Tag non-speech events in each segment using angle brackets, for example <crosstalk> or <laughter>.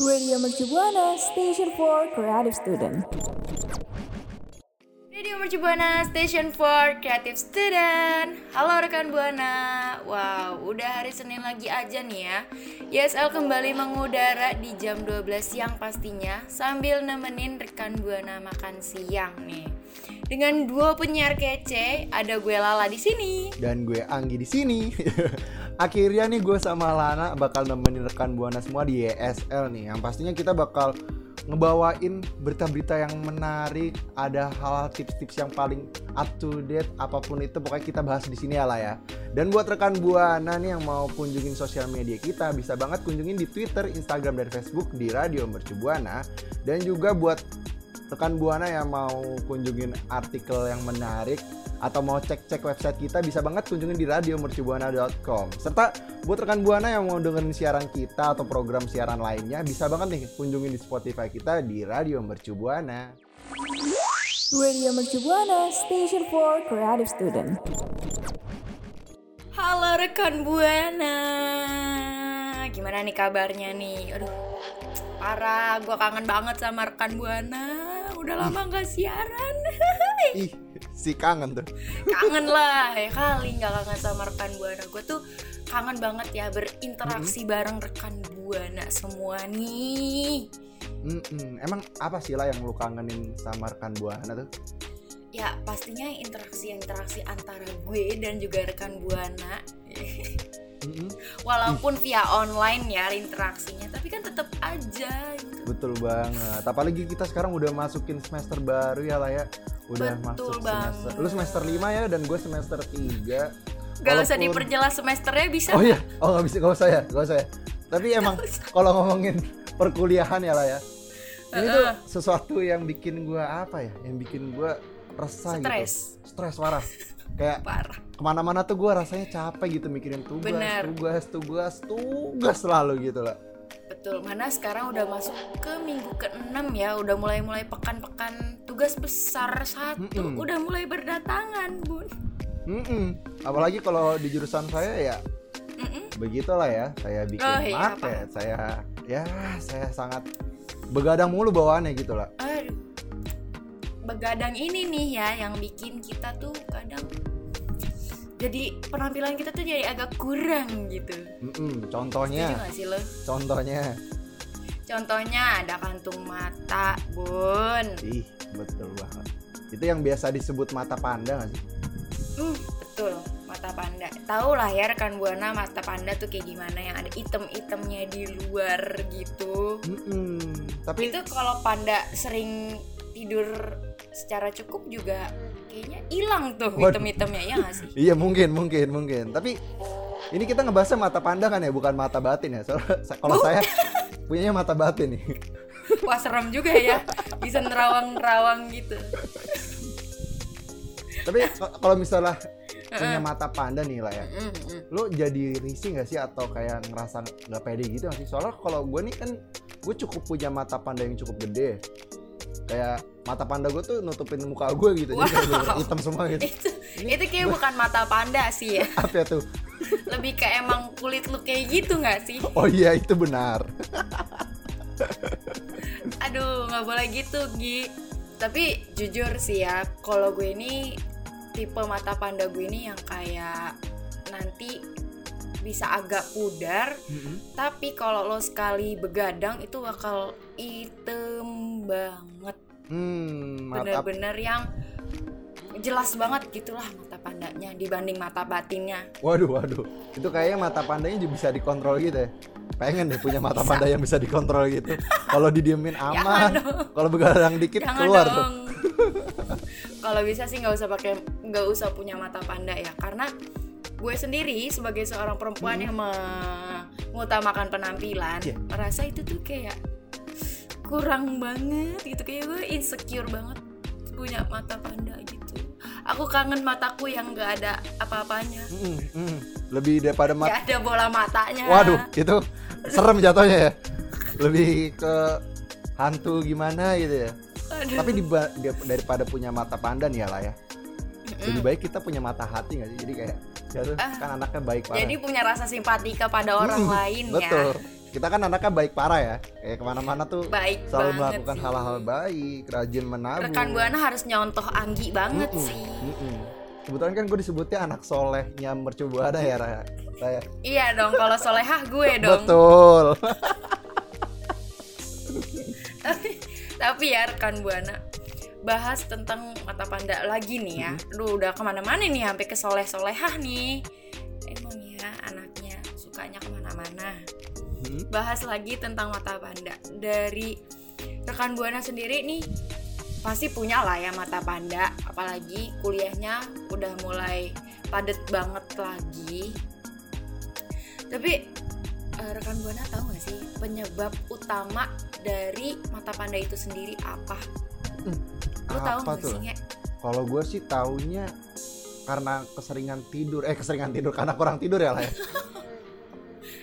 Radio Mercu Buana, Station for Creative Student. Radio Mercu Buana Station for Creative Student. Halo rekan Buana. Wow, udah hari Senin lagi aja nih ya. YSL kembali mengudara di jam 12 siang pastinya Sambil nemenin rekan Buana makan siang nih. Dengan dua penyiar kece, ada gue Lala di sini. Dan gue Anggi di sini. <laughs> Akhirnya nih gue sama Lana bakal nemenin rekan buana semua di ESL nih. Yang pastinya kita bakal ngebawain berita-berita yang menarik, ada hal tips-tips yang paling up to date apa pun itu pokoknya kita bahas di sini ya lah ya. Dan buat rekan buana nih yang mau kunjungin sosial media kita bisa banget kunjungin di Twitter, Instagram dan Facebook di Radio Mercu Buana dan juga buat rekan buana yang mau kunjungin artikel yang menarik atau mau cek-cek website kita bisa banget kunjungin di radiomercubuana.com serta buat rekan buana yang mau dengerin siaran kita atau program siaran lainnya bisa banget nih kunjungin di Spotify kita di Radio Mercu Buana. Radio Mercu Buana, Station for Creative Student. Halo rekan Buana Gimana nih kabarnya nih? Aduh, parah Gue kangen banget sama rekan Buana Udah lama gak siaran Ih, si kangen tuh. kangen lah ya kali nggak kangen sama rekan buana gue tuh kangen banget ya berinteraksi bareng rekan buana semua nih Mm-mm. Emang apa sih lah yang lu kangenin sama rekan buana tuh? ya pastinya interaksi-interaksi antara gue dan juga rekan buana <laughs> Walaupun via online ya interaksinya tapi kan tetap aja gitu Betul banget. Apalagi kita sekarang udah masukin semester baru ya lah ya. Udah Betul masuk semester. banget. Lu semester 5 ya dan gue semester 3. gak usah Walaupun- diperjelas semesternya bisa Oh iya, oh nggak bisa, nggak usah ya, nggak usah ya. Tapi emang kalau ngomongin perkuliahan ya lah ya, ini tuh sesuatu yang bikin gua apa ya, yang bikin gua resah Stres. gitu, stres parah. <laughs> Kayak parah ke mana-mana tuh gua rasanya capek gitu mikirin tugas, Bener. tugas, tugas, tugas selalu gitu lah. Betul, mana sekarang udah masuk ke minggu ke-6 ya, udah mulai-mulai pekan-pekan tugas besar satu, Mm-mm. udah mulai berdatangan, Bun. Mm-mm. Apalagi kalau di jurusan saya ya, Mm-mm. begitulah ya. Saya bikin Oh, iya, market, saya ya saya sangat begadang mulu bawaannya gitu lah. Aduh. Begadang ini nih ya yang bikin kita tuh kadang jadi penampilan kita tuh jadi agak kurang gitu. Mm-mm. Setuju Contohnya, gak sih lo? contohnya. Contohnya ada kantung mata, Bun. Ih, betul banget. Itu yang biasa disebut mata panda gak sih? Hmm, betul, mata panda. Tahu lah ya rekan buana mata panda tuh kayak gimana yang ada item-itemnya di luar gitu. Mm-mm. Tapi Itu kalau panda sering tidur secara cukup juga kayaknya hilang tuh item-itemnya ya nggak sih? <laughs> iya mungkin, mungkin, mungkin. Tapi ini kita ngebahasnya mata panda kan ya, bukan mata batin ya. Soalnya kalau saya punyanya mata batin nih. <laughs> Wah serem juga ya, bisa nerawang-nerawang gitu. Tapi kalau misalnya punya mata panda nih lah ya, Mm, mm. lo jadi risih gak sih atau kayak ngerasa nggak pede gitu gak sih? Soalnya kalau gue nih kan gue cukup punya mata panda yang cukup gede. Kayak mata panda gue tuh nutupin muka gue gitu, jadi kayak hitam semua gitu. Itu Itu kayak bukan mata panda sih ya. <laughs> Apa tuh? Lebih ke emang kulit lu kayak gitu nggak sih? Oh iya itu benar. <laughs> Aduh, nggak boleh gitu, Gi. Tapi jujur sih ya, kalau gue ini tipe mata panda gue ini yang kayak nanti bisa agak pudar, tapi kalau lo sekali begadang itu bakal item banget. Hmm, Bener-bener yang jelas banget gitulah mata pandanya dibanding mata batinnya. Waduh, waduh. Itu kayaknya mata pandanya juga bisa dikontrol gitu ya. Pengen deh punya mata panda yang bisa dikontrol gitu. Kalau didiemin <laughs> aman, kalau begadang dikit Jangan keluar tuh. dong. <laughs> Kalau bisa sih nggak usah pakai nggak usah punya mata panda ya karena gue sendiri sebagai seorang perempuan yang mengutamakan penampilan Iya. merasa itu tuh kayak kurang banget gitu kayak gue insecure banget punya mata panda gitu aku kangen mataku yang nggak ada apa-apanya Mm, mm. Lebih daripada mata. ada bola matanya Waduh, itu serem jatuhnya ya. Lebih ke hantu gimana gitu ya. Aduh. Tapi diba- di- daripada punya mata panda nih ya lah ya. Lebih baik kita punya mata hati gak sih? Jadi kayak ya tuh, kan anaknya baik. Ah. jadi punya rasa simpati kepada orang Mm, lain ya Betul. Kita kan anaknya baik parah ya. Kayak ke mana-mana tuh Baik selalu melakukan hal-hal baik, rajin menabung. rekan buana harus nyontoh Anggi banget Mm-mm, sih mm-mm. Kebetulan kan gue disebutnya anak solehnya mercubuana ya Raya. Raya. Iya dong, kalau solehah gue dong. Betul. <laughs> Tapi, ya rekan buana, bahas tentang mata panda lagi nih ya. Aduh, udah ke mana-mana nih, sampai ke soleh solehah nih. Emang ya anaknya sukanya ke mana-mana. Hmm. Bahas lagi tentang mata panda dari rekan buana sendiri nih. Pasti punya lah ya mata panda, apalagi kuliahnya udah mulai padet banget lagi. Tapi eh, rekan buana tahu gak sih penyebab utama dari mata panda itu sendiri apa? Lo tahu Apa gak tuh? sih? Kalau gue sih taunya karena keseringan tidur, eh keseringan tidur karena kurang tidur ya lah ya. <laughs>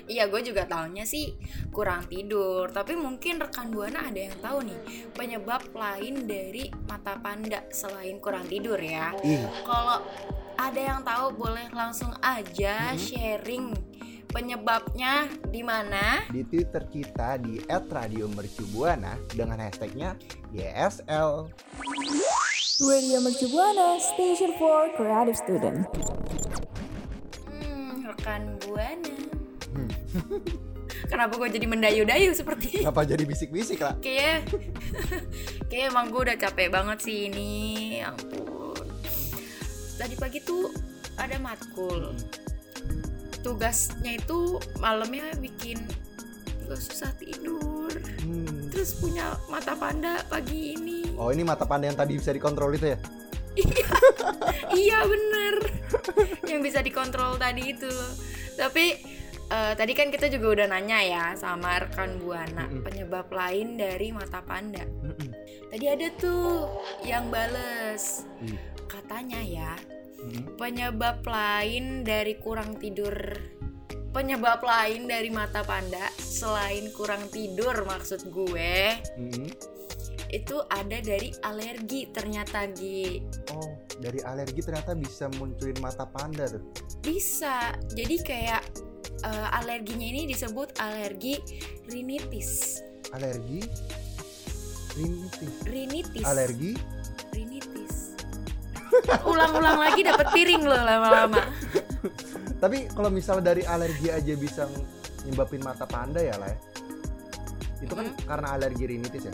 Iya gue juga taunya sih kurang tidur Tapi mungkin rekan Buana ada yang tahu nih Penyebab lain dari mata panda selain kurang tidur ya Ih, Kalau ada yang tahu boleh langsung aja sharing penyebabnya di mana di Twitter kita di @radiomercubuana dengan hashtagnya YSL. Radio Mercu Buana, Station for Creative Student. Hmm, rekan Buana. Kenapa gue jadi mendayu-dayu seperti Kenapa jadi bisik-bisik lah? kayak kayak emang gue udah capek banget sih ini. Ya ampun. Tadi pagi tuh ada matkul. Tugasnya itu malamnya bikin gue susah tidur. Hmm. terus punya mata panda pagi ini. Oh ini mata panda yang tadi bisa dikontrol itu ya? iya <laughs> bener. Yang bisa dikontrol tadi itu. Tapi eh, tadi kan kita juga udah nanya ya sama rekan buana Mm-mm. penyebab lain dari mata panda Mm-mm. Tadi ada tuh yang bales Ih, katanya ya mm. penyebab lain dari kurang tidur penyebab lain dari mata panda selain kurang tidur maksud gue Mm. itu ada dari alergi ternyata Gi Oh dari alergi ternyata bisa munculin mata panda tuh. bisa jadi kayak eh, alerginya ini disebut alergi rinitis Alergi, rinitis, rinitis alergi. rinitis <laughs> ulang-ulang lagi dapat piring loh lama-lama <laughs> Tapi kalau misal dari alergi aja bisa nyebabin mata panda ya lah ya. Itu kan karena alergi rinitis ya.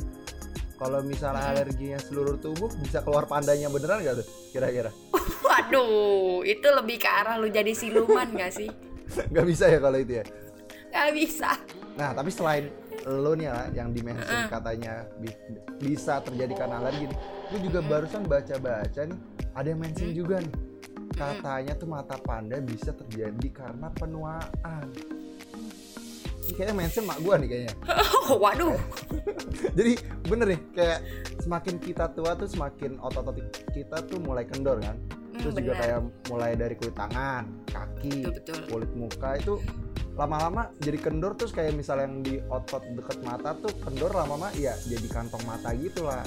Kalau misalnya Mm-mm. alerginya seluruh tubuh bisa keluar pandanya beneran gak tuh? Kira-kira? <laughs> Waduh, itu lebih ke arah lu jadi siluman gak sih? Gak bisa ya kalau itu ya. Gak bisa. Nah tapi selain lo nih lah yang dimention katanya bi- bisa terjadi karena alergi. Gue juga barusan baca-baca nih ada yang mention juga nih. Katanya tuh mata panda bisa terjadi karena penuaan. Ini kayaknya mention mak gue nih kayaknya. Oh, <laughs> waduh. <laughs> Jadi bener nih kayak semakin kita tua tuh semakin otot-otot kita tuh mulai kendor kan. Hmm, Terus juga benar. kayak mulai dari kulit tangan, kaki, Betul, betul. kulit muka itu lama-lama jadi kendor terus kayak misalnya yang di otot deket mata tuh kendor lama-lama ya jadi kantong mata gitu lah.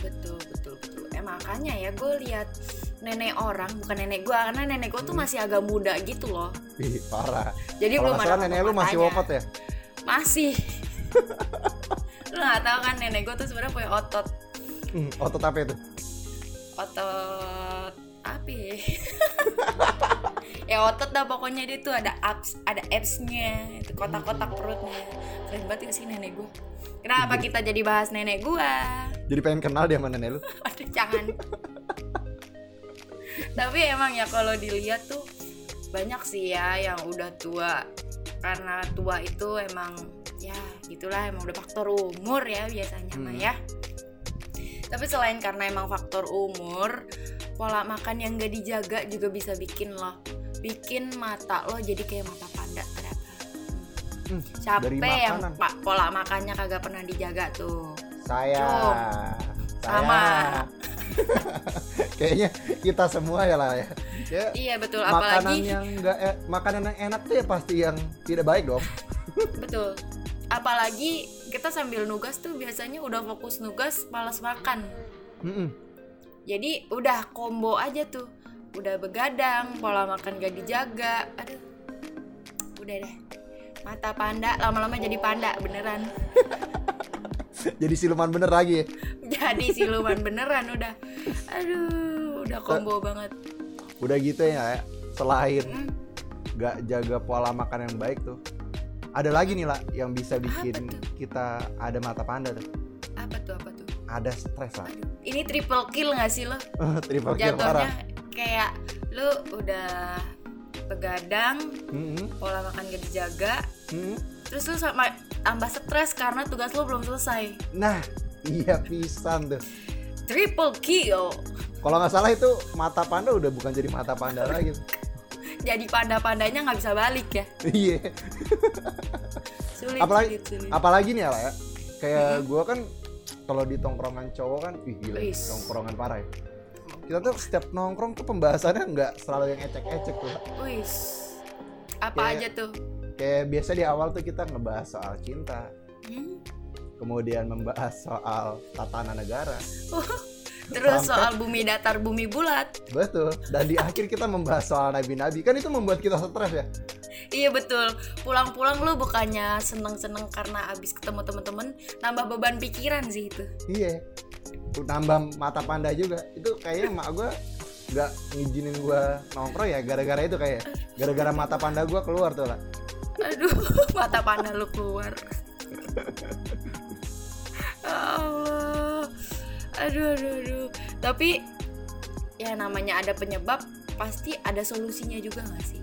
Betul, betul, betul. Eh makanya ya gue lihat nenek orang bukan nenek gue karena nenek gue tuh masih agak muda gitu loh Ih, parah. jadi Kalau belum ada nenek lu masih wokot ya? masih <laughs> lu nggak tahu kan nenek gue tuh sebenarnya punya otot Hmm, otot apa itu? otot apa <laughs> ya? ya otot dah pokoknya dia tuh ada abs ada absnya itu kotak-kotak perutnya. Keren banget gak sih nenek gue kenapa kita jadi bahas nenek gue Jadi pengen kenal dia sama nenek lu? <laughs> aduh jangan. Tapi emang ya kalau dilihat tuh banyak sih ya yang udah tua. Karena tua itu emang ya gitulah emang udah faktor umur ya biasanya mah Hmm. ya. Tapi selain karena emang faktor umur pola makan yang gak dijaga juga bisa bikin lo bikin mata lo jadi kayak mata panda ternyata Hmm, dari yang pak pola makannya kagak pernah dijaga tuh Saya. Saya. Sama. <laughs> Kayaknya kita semua ya lah ya. Ya, iya betul makanan apalagi yang enggak makanan yang enak tuh ya pasti yang tidak baik dong. <laughs> Betul. Apalagi kita sambil nugas tuh biasanya udah fokus nugas malas makan. Mm-mm. Jadi udah combo aja tuh. Udah begadang, pola makan gak dijaga. Aduh. Udah deh. Mata panda lama-lama jadi panda beneran. <laughs> Jadi siluman bener lagi ya. jadi siluman beneran udah. Aduh, udah combo banget. Udah gitu ya, ya. selain Hmm, nggak jaga pola makan yang baik tuh. Ada lagi nih lah yang bisa bikin kita ada mata panda tuh. apa tuh apa tuh? Ada stres lah. Ini triple kill gak sih lo? <laughs> Triple kill Jatuhnya parah. kayak lu udah begadang, Mm-mm. pola makan gak dijaga, Mm-mm. terus lu sama tambah stres karena tugas lu belum selesai Nah, iya pisan tuh. triple kill Kalau nggak salah itu mata panda udah bukan jadi mata panda <laughs> lagi. jadi panda-pandanya nggak bisa balik ya Iya. sulit apalagi sulit, sulit. apalagi nih ya ya. Kayak gua kan kalau di tongkrongan cowok kan, wih gila, Wis. tongkrongan parah ya. Kita tuh setiap nongkrong tuh pembahasannya nggak selalu yang ecek-ecek tuh. Wis. apa Kayak- aja tuh Kayak biasa di awal tuh kita ngebahas soal cinta, Hmm? kemudian membahas soal tatanan negara. terus Sampai- soal bumi datar bumi bulat Betul. Dan di akhir kita membahas soal nabi-nabi. Kan itu membuat kita stres ya. Iya betul pulang-pulang lu bukannya seneng-seneng karena abis ketemu temen-temen nambah beban pikiran sih itu Iya. Tuh Nambah mata panda juga. Itu kayaknya emak gua nggak ngizinin gua nongkrong ya gara-gara itu kayak gara-gara mata panda gua keluar tuh lah. Aduh, <laughs> mata panda lu keluar. Ya Allah. Aduh, aduh, aduh. Tapi ya namanya ada penyebab, pasti ada solusinya juga gak sih?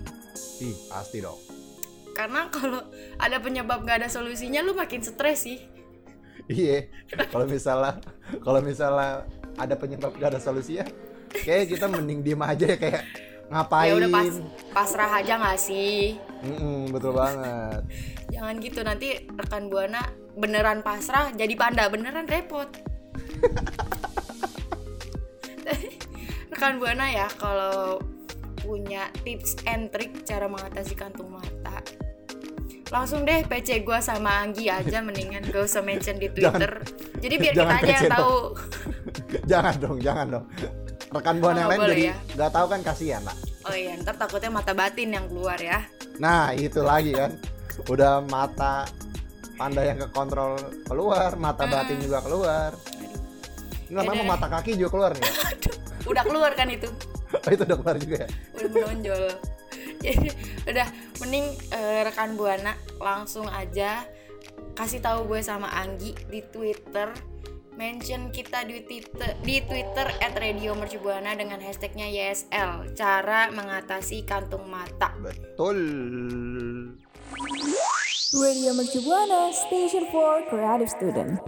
Ih, pasti dong. Karena kalau ada penyebab gak ada solusinya, lu makin stres sih. Iya. Kalau misalnya kalau misalnya ada penyebab gak ada solusinya, kayak kita mending diem aja ya kayak ngapain. Ya udah pas pasrah aja gak sih? Mm-mm, betul banget. Jangan gitu nanti rekan buana beneran pasrah jadi panda beneran repot. <laughs> rekan buana ya kalau punya tips and trick cara mengatasi kantung mata langsung deh PC gua sama Anggi aja mendingan gak usah mention di <laughs> Twitter. Jadi biar kita jangan aja yang tahu. <laughs> jangan dong, jangan dong. Rekan buana Oh, yang lain jadi ya? nggak tahu kan kasihan lah. Oh iya, ntar takutnya mata batin yang keluar ya. Nah itu lagi kan, udah mata panda yang kekontrol keluar, mata batin juga keluar. Ini lama deh. mata kaki juga keluar nih. <laughs> Udah keluar kan itu. Oh, itu udah keluar juga ya. udah menonjol <laughs> jadi udah mending eh, rekan buana langsung aja kasih tahu gue sama Anggi di Twitter mention kita di Twitter di Twitter @radiomercubuana dengan hashtagnya YSL cara mengatasi kantung mata Betul. Radio Mercu Buana, Station for Creative Student.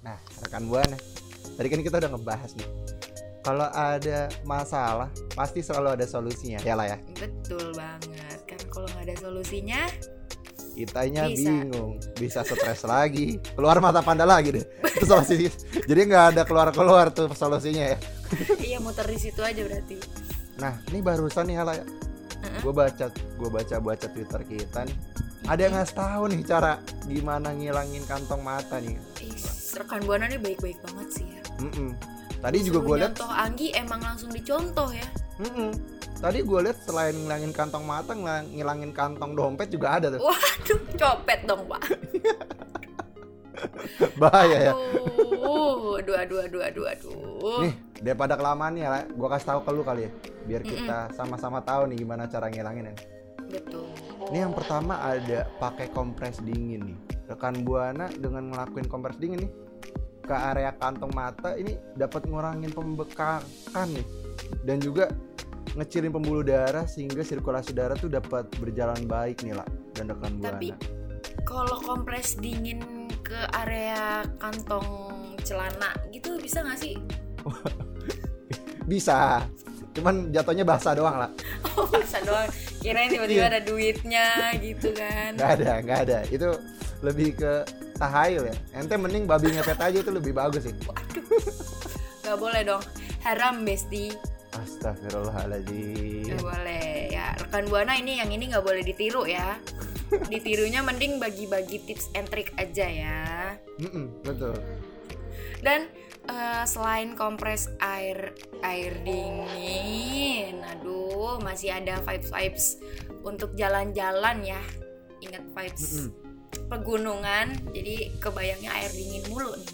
Nah, rekan buana, tadi kan kita udah ngebahas nih. Kalau ada masalah, pasti selalu ada solusinya, ya lah ya. betul banget kan kalau nggak ada solusinya Kitanya Bisa. bingung, bisa stres lagi, keluar mata panda lagi deh. Itu solusi. Jadi nggak ada keluar-keluar tuh solusinya ya. iya muter di situ aja berarti Nah, ini barusan nih Hala ya. Gue baca, gue baca baca Twitter kita nih. Ada yang ngasih tahu nih cara gimana ngilangin kantong mata nih. Ih, rekan buana nih baik-baik banget sih ya Mm-mm. Tadi juga gue lihat, Contoh Anggi emang langsung dicontoh ya. Mm-mm. tadi gue lihat selain ngilangin kantong mata, ngilang- ngilangin kantong dompet juga ada tuh. Waduh, copet dong pak. <laughs> Bahaya ya. Aduh, aduh, aduh, aduh, aduh, aduh. Nih, daripada kelamaan ya, gue kasih tahu ke lu kali ya, biar kita sama-sama tahu nih gimana cara ngilangin Betul. Ini yang pertama ada pakai kompres dingin nih. Rekan buana dengan ngelakuin kompres dingin nih ke area kantong mata ini dapat ngurangin pembekakan nih dan juga ngecilin pembuluh darah sehingga sirkulasi darah tuh dapat berjalan baik nih lah dan rekan Tapi buana. kalau kompres dingin ke area kantong celana gitu bisa nggak sih? <laughs> Bisa. Cuman jatuhnya basah doang lah. Oh, masa doang. Kirain tiba-tiba ada duitnya gitu kan. Nggak ada, nggak ada. Itu lebih ke tahayul ya. Ente mending babi ngepet aja itu lebih bagus sih. Waduh. Gak boleh dong. Haram besti. Astagfirullahaladzim. Gak boleh. Ya, rekan Buana ini yang ini nggak boleh ditiru ya. Ditirunya mending bagi-bagi tips and trick aja ya. Mm-mm, betul. Dan eh, selain kompres air air dingin, aduh masih ada vibes vibes untuk jalan-jalan ya. Ingat vibes Mm-mm. Pegunungan, jadi kebayangnya air dingin mulu nih.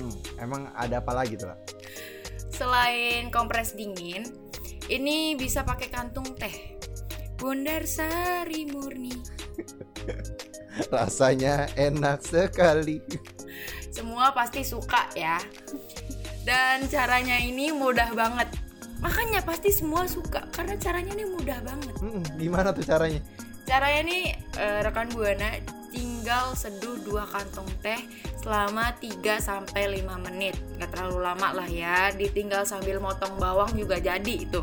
Hmm, emang ada apa lagi tuh? Selain kompres dingin, ini bisa pakai kantung teh. Bundar Sari Murni. <laughs> Rasanya enak sekali. Semua pasti suka ya. Dan caranya ini mudah banget. Makanya pasti semua suka karena caranya ini mudah banget. Mm-mm, gimana tuh caranya? Caranya nih eh, rekan Buana tinggal seduh dua kantong teh selama 3 sampai 5 menit. Nggak terlalu lama lah ya. Ditinggal sambil motong bawang juga jadi itu.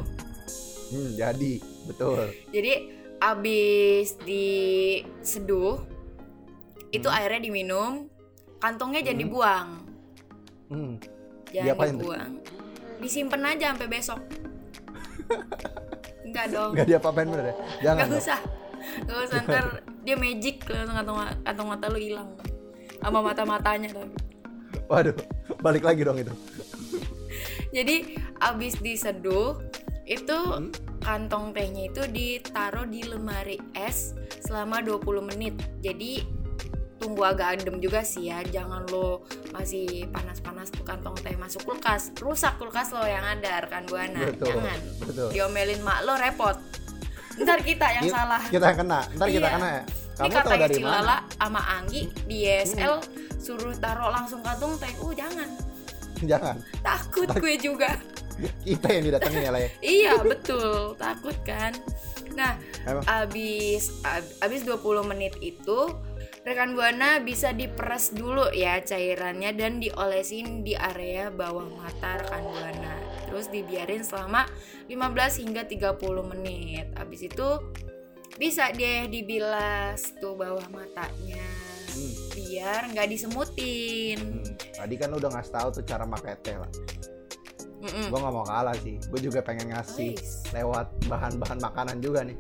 Hmm, jadi betul. Jadi abis diseduh itu airnya diminum, kantongnya jangan dibuang. Hmm, Jangan Diapain tuh? dibuang. Disimpan aja sampai besok. <laughs> Enggak dong. nggak diapa-apain bener ya? Jangan Gak dong. usah. Gak usah ntar dia magic langsung kantong, kantong mata lu hilang. Sama mata-matanya tapi. Waduh, balik lagi dong itu. Jadi abis diseduh itu Hmm? kantong tehnya itu ditaruh di lemari es selama 20 menit. Jadi tunggu agak adem juga sih ya. Jangan lo masih panas-panas tuh kantong teh masuk kulkas. Rusak kulkas lo yang ada rekan buana. Betul, Jangan. betul. Diomelin mak lo repot. Ntar kita yang Ki- salah. Kita yang kena, ntar kita Iya. kena ya. Kamu tahu katanya dari Cilala sama Anggi di YSL suruh taruh langsung kantong teh. Uh jangan. Jangan. Takut gue juga. Kita yang didatengin ya lah <laughs> ya. iya betul takut kan nah Emang? abis ab- abis 20 menit itu rekan buana bisa diperes dulu ya cairannya dan diolesin di area bawah mata rekan buana terus dibiarin selama 15 hingga 30 menit abis itu bisa deh dibilas tuh bawah matanya Hmm. biar nggak disemutin Hmm, Tadi kan udah ngasih tahu tuh cara pakai teh lah. Mm-mm. Gue nggak mau kalah sih. Gue juga pengen ngasih lewat bahan-bahan makanan juga nih.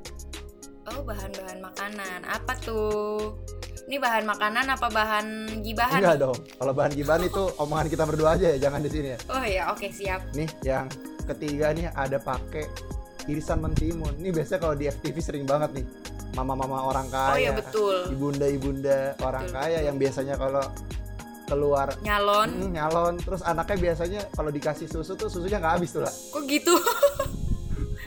Oh bahan-bahan makanan apa tuh? Ini bahan makanan apa bahan gibahan? Enggak dong. Kalau bahan gibahan itu omongan kita berdua aja ya, jangan di sini ya. Oh ya oke siap. Nih yang ketiga nih ada pakai irisan mentimun. Ini biasanya kalau di FTV sering banget nih. Mama-mama orang kaya. Oh iya betul. Ibunda-ibunda orang Betul, kaya yang biasanya kalau keluar Nyalon. hmm, nyalon terus anaknya biasanya kalau dikasih susu tuh susunya nggak habis tuh lah. Kok gitu? <laughs>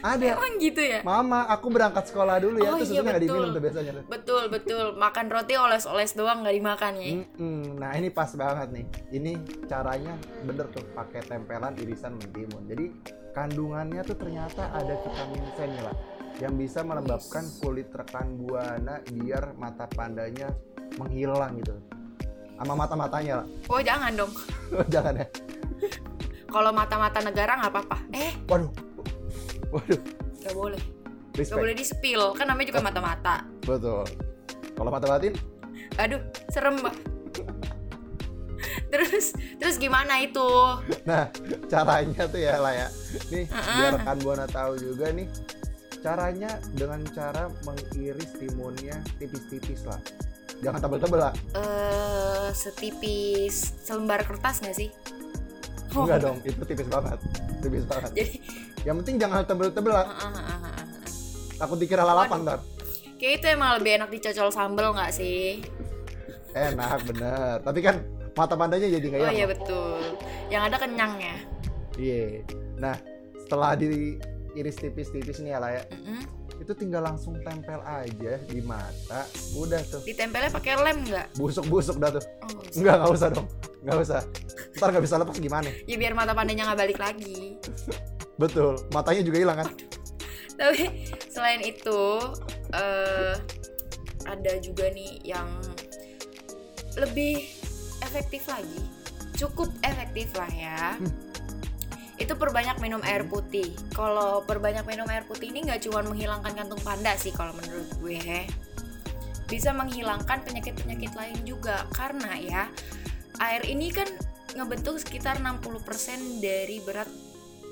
Ada. Emang gitu ya? Mama, aku berangkat sekolah dulu ya, Oh, terus iya, nggak betul. diminum tuh biasanya. Betul betul. Makan roti oles-oles doang nggak dimakan ya? Mm-mm. Nah ini pas banget nih. Ini caranya bener tuh pakai tempelan irisan mentimun. Jadi kandungannya tuh ternyata ada vitamin C nih lah, yang bisa melembabkan kulit rekan buana biar mata pandanya menghilang gitu. Sama mata matanya lah. Oh jangan dong. <laughs> Jangan ya. Kalau mata-mata negara nggak apa-apa. Eh Waduh. Waduh. nggak boleh. Respect. boleh di spill. Kan namanya juga mata-mata. Betul. Kalau mata batin, Aduh serem mbak. terus terus gimana itu? Nah, caranya tuh ya lah ya. Nih, biar rekan buana tahu juga nih. Caranya dengan cara mengiris timunnya tipis-tipis lah. Jangan tebel-tebel lah. Eh setipis selembar kertas nggak sih? Oh. Enggak dong, itu tipis banget. Tipis banget. Jadi Yang penting jangan tebel-tebel lah. ah, ah, ah. Takut dikira lalapan ntar. kayak itu emang lebih enak dicocol sambel nggak sih? Enak bener. Tapi kan mata pandanya jadi nggak Oh iya betul. Yang ada kenyangnya. Iya. Nah, setelah diiris tipis-tipis nih ya lah ya. Itu tinggal langsung tempel aja di mata. Udah tuh. Ditempelnya pakai lem nggak? Busuk-busuk dah tuh. Oh, Enggak, nggak usah dong. Nggak usah. Ntar nggak bisa lepas gimana? ya biar mata pandanya nggak balik lagi. <laughs> Betul. Matanya juga hilang kan? <laughs> Tapi selain itu eh ada juga nih yang lebih efektif lagi, cukup efektif lah ya. Itu perbanyak minum air putih. Kalau perbanyak minum air putih ini nggak cuma menghilangkan kantung panda sih kalau menurut gue, bisa menghilangkan penyakit-penyakit lain juga karena ya air ini kan ngebentuk sekitar 60% dari berat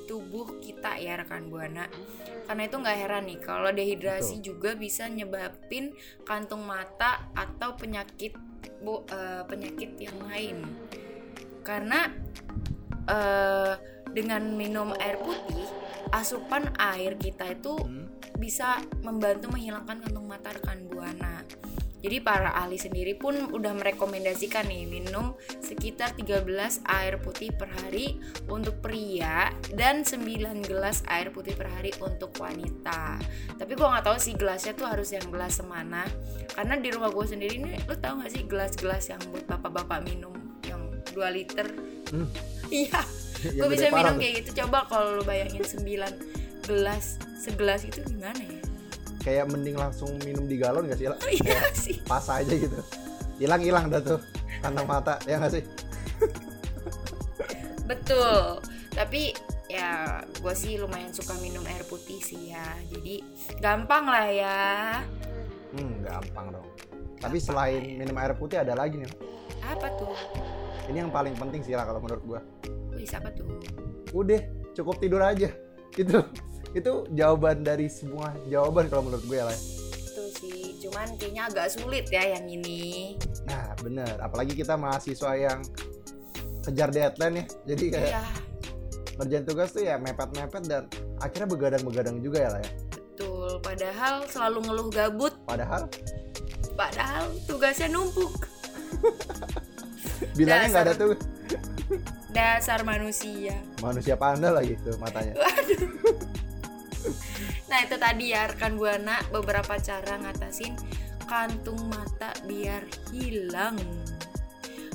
tubuh kita ya rekan buana. Karena itu nggak heran nih kalau dehidrasi juga bisa nyebabin kantung mata atau penyakit bu eh, penyakit yang lain. Karena eh, dengan minum air putih asupan air kita itu bisa membantu menghilangkan kantung mata rekan buana jadi para ahli sendiri pun udah merekomendasikan nih minum sekitar 13 air putih per hari untuk pria dan 9 gelas air putih per hari untuk wanita. Tapi gua nggak tahu sih gelasnya tuh harus yang gelas semana. Karena di rumah gue sendiri ini lu tahu nggak sih gelas-gelas yang buat bapak-bapak minum yang 2 liter? Hmm. <laughs> Iya. <laughs> Ya, gue bisa minum tuh. kayak gitu. Coba kalau lu bayangin 9 gelas segelas itu gimana ya? Kayak mending langsung minum di galon nggak sih? lah? Oh, iya Kayak sih. Pas aja gitu. Hilang-hilang dah tuh kantong mata, ya nggak sih? <laughs> Betul. Tapi ya gue sih lumayan suka minum air putih sih ya. Jadi gampang lah ya. Hmm, gampang dong. Tapi selain minum air putih ada lagi nih. Apa tuh? Ini yang paling penting sih lah kalau menurut gua. Wih, apa tuh? Udah, cukup tidur aja. Itu itu jawaban dari semua jawaban kalau menurut gue ya lah. Itu sih. Cuman kayaknya agak sulit ya yang ini. Nah, bener. Apalagi kita mahasiswa yang kejar deadline ya. Jadi kayak Iya, ngerjain tugas tuh ya mepet-mepet dan akhirnya begadang-begadang juga ya lah ya. betul. Padahal selalu ngeluh gabut. Padahal Padahal tugasnya numpuk. <laughs> bilangnya nggak ada tuh Dasar manusia. manusia panda lagi tuh matanya. <laughs> <laughs> Nah itu tadi ya rekan buana beberapa cara ngatasin kantung mata biar hilang.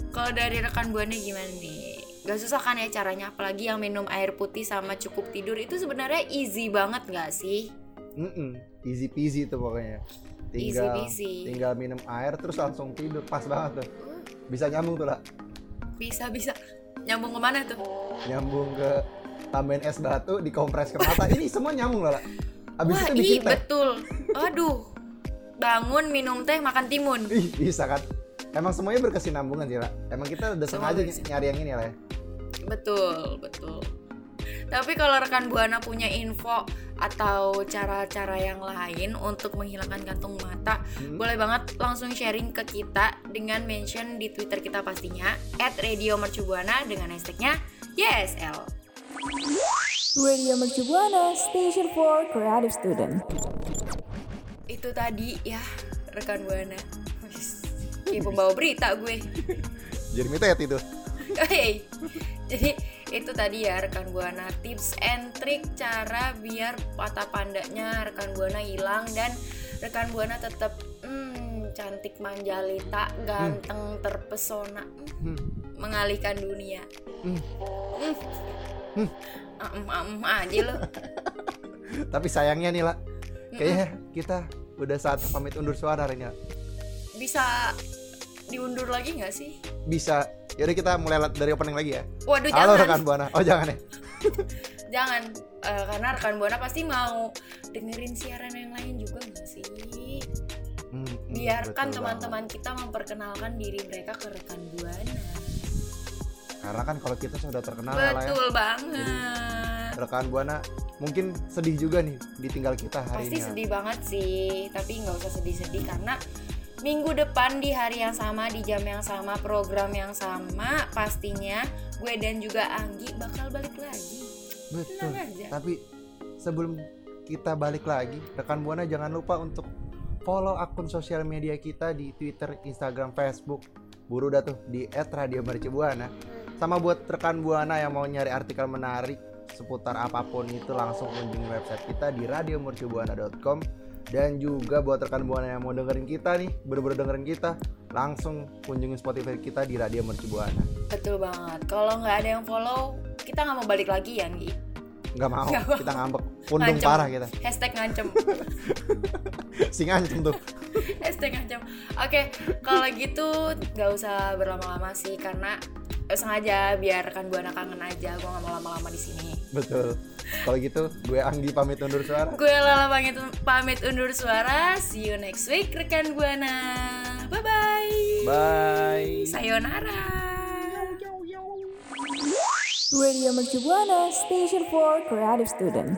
Kalau dari rekan buana gimana nih? Gak susah kan ya caranya apalagi yang minum air putih sama cukup tidur itu sebenarnya easy banget gak sih? Mm-mm, easy peasy tuh pokoknya. Easy Tinggal peasy. tinggal minum air terus langsung tidur pas banget tuh. Bisa nyambung tuh lah. Bisa bisa nyambung ke mana tuh? Nyambung ke tambahin es batu dikompres ke mata. Ini semua nyambung lah. lah. Abis Wah itu ih bikin teh. betul. Aduh bangun minum teh makan timun. Ih, bisa kan? Emang semuanya berkesinambungan sih, lah. Emang kita udah Semua sengaja berkesin- nyari yang ini lah ya. Betul, betul. Tapi kalau rekan Buana punya info atau cara-cara yang lain untuk menghilangkan kantung mata, Hmm. boleh banget langsung sharing ke kita dengan mention di Twitter kita pastinya @radiomercubuana dengan hashtagnya YSL. Radio Mercu Buana, Station for Creative Student. Itu tadi ya rekan Buana. Kayak pembawa berita gue. Jeremy Tet itu. Hey, jadi itu tadi ya rekan buana tips and trik cara biar patah pandanya rekan buana hilang dan rekan buana tetap hmm, cantik manjalita ganteng terpesona hmm, Hmm. mengalihkan dunia. Hmm. Hmm. Aja lo. <laughs> Tapi sayangnya nih lah, kayaknya kita udah saat pamit undur suara ini. Bisa diundur lagi nggak sih? Bisa. Yaudah kita mulai la- dari opening lagi ya. Waduh Halo jangan, rekan buana. Oh jangan ya. <laughs> jangan Eh, karena rekan buana pasti mau dengerin siaran yang lain juga nggak sih? Hmm, hmm, biarkan teman-teman kita memperkenalkan diri mereka ke rekan buana. Karena kan kalau kita sudah terkenal ya lah ya. betul banget Rekan buana mungkin sedih juga nih ditinggal kita hari pasti ini. ya. sedih banget sih tapi nggak usah sedih-sedih karena minggu depan di hari yang sama, di jam yang sama, program yang sama, pastinya gue dan juga Anggi bakal balik lagi. Betul. Tenang aja. Tapi sebelum kita balik lagi, rekan buana jangan lupa untuk follow akun sosial media kita di Twitter, Instagram, Facebook. Buru dah tuh di @radiomercubuana. Sama buat rekan buana yang mau nyari artikel menarik seputar apa pun itu langsung kunjungi website kita di radiomercubuana.com dan juga buat rekan buana yang mau dengerin kita nih, bener-bener dengerin kita, langsung kunjungi Spotify kita di Radio Mercubuana. Betul banget. Kalau nggak ada yang follow, kita nggak mau balik lagi ya, Anggi. Nggak mau, mau. kita ngambek, pundung Ngancem. parah kita. Hashtag ngancem. <laughs> Si ngancem tuh. Hashtag ngancem. Oke, kalau gitu nggak usah berlama-lama sih karena sengaja biar kan buana kangen aja. Gue nggak mau lama-lama di sini. Betul. Kalau gitu, gue Anggi pamit undur suara. Gue Lala pamit, pamit undur suara. See you next week rekan buana. Bye bye. Bye. Sayonara. Radio Mercu Buana Station for Creative Student.